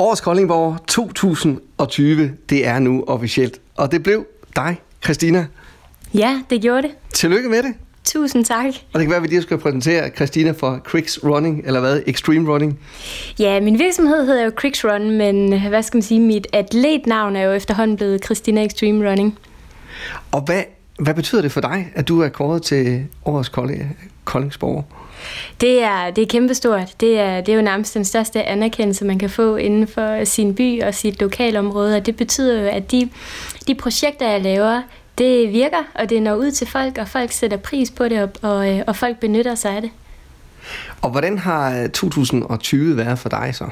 Årets Koldingborg 2020, det er nu officielt. Og det blev dig, Christina. Ja, det gjorde det. Tillykke med det. Tusind tak. Og det kan være, at vi lige skal præsentere Christina for Cricks Running, eller hvad? Extreme Running. Ja, min virksomhed hedder jo Cricks Run, men hvad skal man sige, mit atletnavn er jo efterhånden blevet Christina Extreme Running. Og hvad, hvad betyder det for dig, at du er kåret til årets Koldingsborg? Det er, det er kæmpestort. Det er, det er jo nærmest den største anerkendelse, man kan få inden for sin by og sit lokalområde, og det betyder jo, at de, de projekter, jeg laver, det virker, og det når ud til folk, og folk sætter pris på det, og, og, øh, og folk benytter sig af det. Og hvordan har øh, 2020 været for dig så?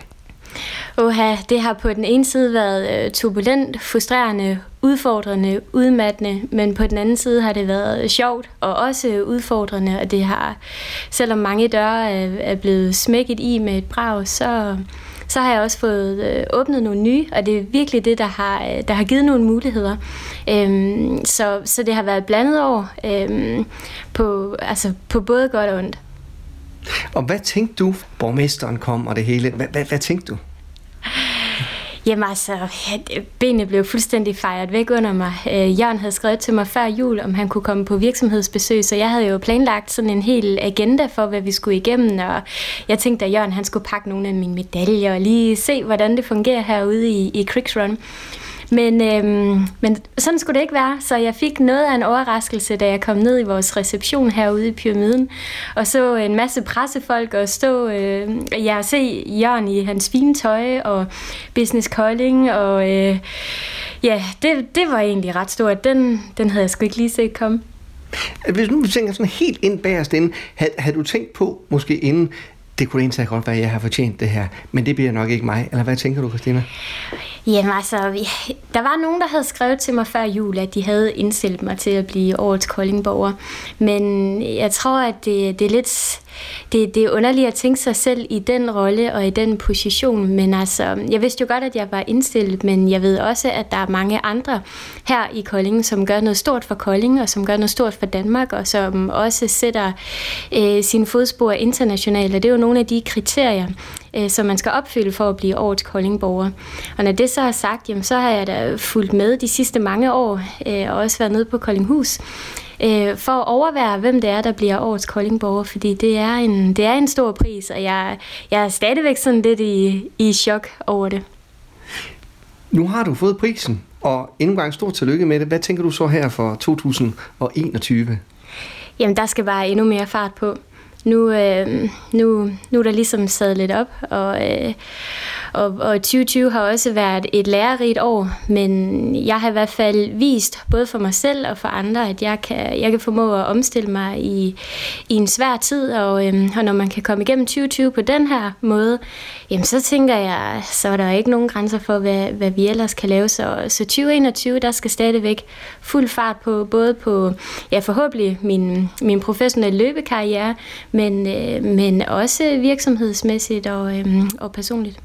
Oha, det har på den ene side været øh, turbulent, frustrerende, udfordrende, udmattende, men på den anden side har det været øh, sjovt og også øh, udfordrende, og det har, selvom mange døre er blevet smækket i med et brag, så, så har jeg også fået øh, åbnet nogle nye, og det er virkelig det, der har, der har givet nogle muligheder. Øhm, så, så det har været blandet år øhm, på, altså på både godt og ondt. Og hvad tænkte du, borgmesteren kom og det hele? Hvad, hvad, hvad tænkte du? Jamen altså, benene blev fuldstændig fejret væk under mig. Øh, Jørgen havde skrevet til mig før jul, om han kunne komme på virksomhedsbesøg, så jeg havde jo planlagt sådan en hel agenda for, hvad vi skulle igennem, og jeg tænkte, at Jørgen han skulle pakke nogle af mine medaljer og lige se, hvordan det fungerer herude i, i Cricks Run. Men, øhm, men sådan skulle det ikke være, så jeg fik noget af en overraskelse, da jeg kom ned i vores reception herude i pyramiden, og så en masse pressefolk og stå, øh, jeg se Jørgen i hans fine tøj og business calling, og øh, ja, det, det var egentlig ret stort. Den, den havde jeg sgu ikke lige set komme. Hvis nu tænker sådan helt ind bagerst inden, havde, havde du tænkt på, måske inden, det kunne egentlig godt være, at jeg har fortjent det her, men det bliver nok ikke mig. Eller hvad tænker du, Christina? Jamen altså, der var nogen, der havde skrevet til mig før jul, at de havde indstillet mig til at blive årets Koldingborger. Men jeg tror, at det, det er lidt det, det er underligt at tænke sig selv i den rolle og i den position, men altså, jeg vidste jo godt, at jeg var indstillet, men jeg ved også, at der er mange andre her i Kolding, som gør noget stort for Kolding, og som gør noget stort for Danmark, og som også sætter øh, sine fodspor internationalt, og det er jo nogle af de kriterier, øh, som man skal opfylde for at blive årets Koldingborger. Og når det så er sagt, jamen, så har jeg da fulgt med de sidste mange år, øh, og også været nede på Koldinghus, øh, for at overvære, hvem det er, der bliver årets Koldingborger, fordi det er en, det er en stor pris, og jeg, jeg er stadigvæk sådan lidt i, i chok over det. Nu har du fået prisen, og endnu en gang stort tillykke med det. Hvad tænker du så her for 2021? Jamen, der skal bare endnu mere fart på. Nu, øh, nu, nu er der ligesom sadlet op, og, øh, og, og 2020 har også været et lærerigt år, men jeg har i hvert fald vist, både for mig selv og for andre, at jeg kan, jeg kan formå at omstille mig i, i en svær tid, og, øhm, og når man kan komme igennem 2020 på den her måde, jamen så tænker jeg, så er der ikke nogen grænser for, hvad, hvad vi ellers kan lave. Så, så 2021, der skal stadigvæk fuld fart på, både på, ja forhåbentlig min, min professionelle løbekarriere, men, øh, men også virksomhedsmæssigt og, øhm, og personligt.